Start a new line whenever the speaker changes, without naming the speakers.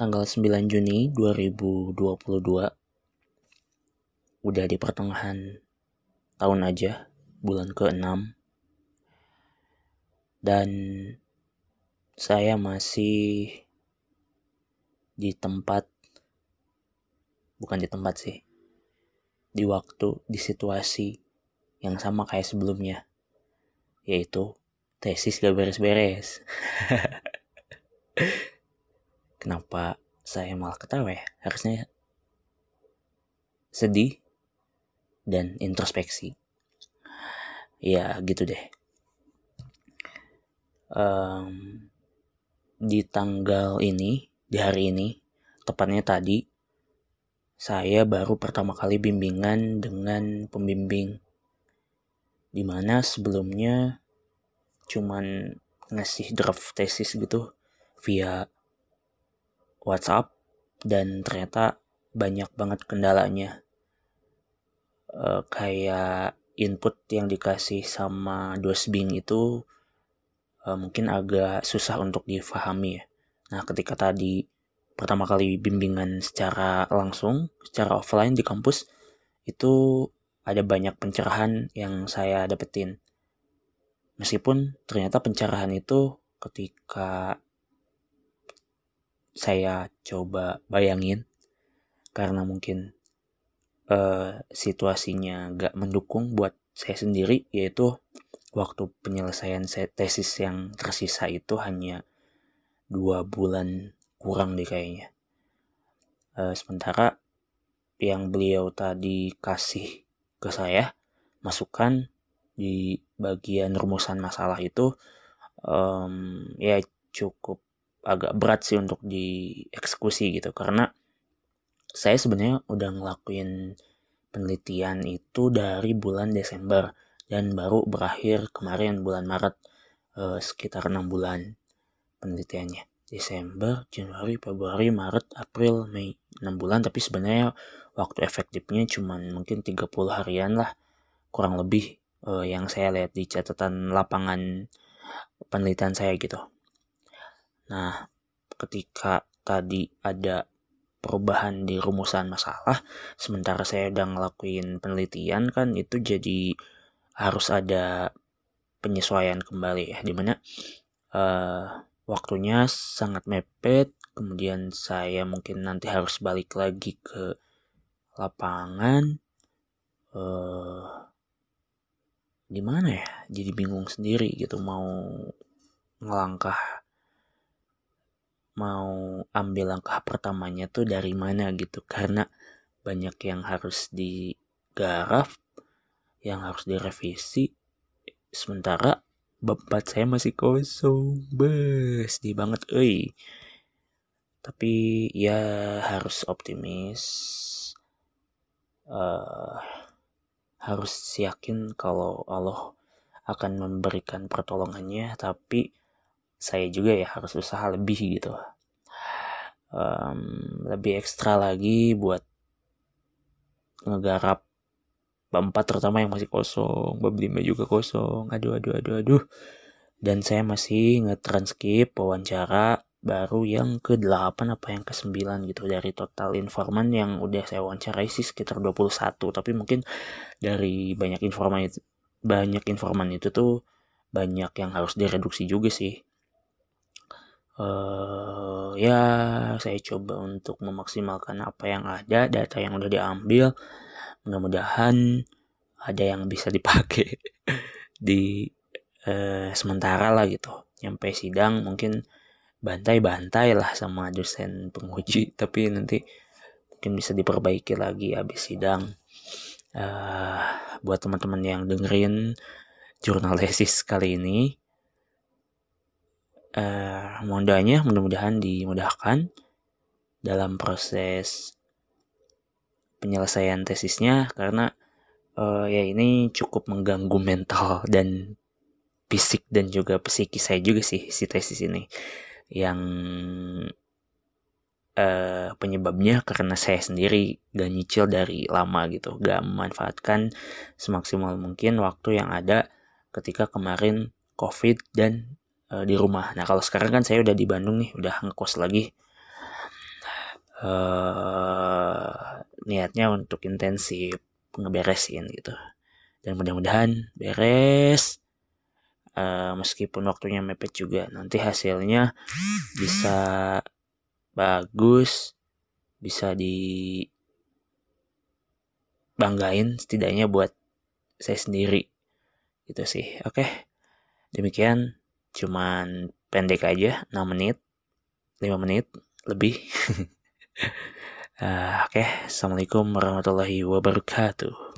tanggal 9 Juni 2022 udah di pertengahan tahun aja bulan ke-6 dan saya masih di tempat bukan di tempat sih di waktu di situasi yang sama kayak sebelumnya yaitu tesis gak beres-beres kenapa saya malah ketawa ya? Harusnya sedih dan introspeksi. Ya gitu deh. Um, di tanggal ini di hari ini tepatnya tadi saya baru pertama kali bimbingan dengan pembimbing. Di mana sebelumnya cuman ngasih draft tesis gitu via WhatsApp dan ternyata banyak banget kendalanya uh, kayak input yang dikasih sama dosbing itu uh, mungkin agak susah untuk difahami ya. Nah ketika tadi pertama kali bimbingan secara langsung, secara offline di kampus itu ada banyak pencerahan yang saya dapetin. Meskipun ternyata pencerahan itu ketika saya coba bayangin karena mungkin uh, situasinya gak mendukung buat saya sendiri yaitu waktu penyelesaian tesis yang tersisa itu hanya dua bulan kurang deh kayaknya. Uh, sementara yang beliau tadi kasih ke saya masukan di bagian rumusan masalah itu um, ya cukup agak berat sih untuk dieksekusi gitu. Karena saya sebenarnya udah ngelakuin penelitian itu dari bulan Desember dan baru berakhir kemarin bulan Maret. Eh, sekitar enam bulan penelitiannya. Desember, Januari, Februari, Maret, April, Mei. 6 bulan tapi sebenarnya waktu efektifnya cuma mungkin 30 harian lah kurang lebih eh, yang saya lihat di catatan lapangan penelitian saya gitu Nah, ketika tadi ada perubahan di rumusan masalah, sementara saya udah ngelakuin penelitian kan itu jadi harus ada penyesuaian kembali ya, di mana uh, waktunya sangat mepet, kemudian saya mungkin nanti harus balik lagi ke lapangan, uh, gimana ya, jadi bingung sendiri gitu mau ngelangkah mau ambil langkah pertamanya tuh dari mana gitu. Karena banyak yang harus digarap yang harus direvisi. Sementara bab saya masih kosong. Bes di banget euy. Tapi ya harus optimis. Uh, harus yakin kalau Allah akan memberikan pertolongannya. Tapi saya juga ya harus usaha lebih gitu. Um, lebih ekstra lagi buat ngegarap bab 4 terutama yang masih kosong bab 5 juga kosong. Aduh aduh aduh aduh. Dan saya masih nge-transkrip wawancara baru yang ke-8 apa yang ke-9 gitu dari total informan yang udah saya wawancarai sih sekitar 21 tapi mungkin dari banyak informan itu banyak informan itu tuh banyak yang harus direduksi juga sih uh, ya saya coba untuk memaksimalkan apa yang ada data yang udah diambil. Mudah-mudahan ada yang bisa dipakai di uh, sementara lah gitu. Nyampe sidang mungkin bantai-bantai lah sama dosen penguji tapi nanti mungkin bisa diperbaiki lagi habis sidang. Uh, buat teman-teman yang dengerin jurnal tesis kali ini uh, mohon mudah-mudahan dimudahkan dalam proses penyelesaian tesisnya karena uh, ya ini cukup mengganggu mental dan fisik dan juga psikis saya juga sih si tesis ini. Yang uh, penyebabnya karena saya sendiri gak nyicil dari lama gitu gak memanfaatkan semaksimal mungkin waktu yang ada ketika kemarin covid dan uh, di rumah. Nah kalau sekarang kan saya udah di Bandung nih, udah ngekos lagi. uh, niatnya untuk intensif ngeberesin gitu. Dan mudah-mudahan beres. Uh, meskipun waktunya mepet juga nanti hasilnya bisa bagus bisa di banggain setidaknya buat saya sendiri. Gitu sih oke? Demikian cuman pendek aja 6 menit 5 menit lebih uh, oke okay. assalamualaikum warahmatullahi wabarakatuh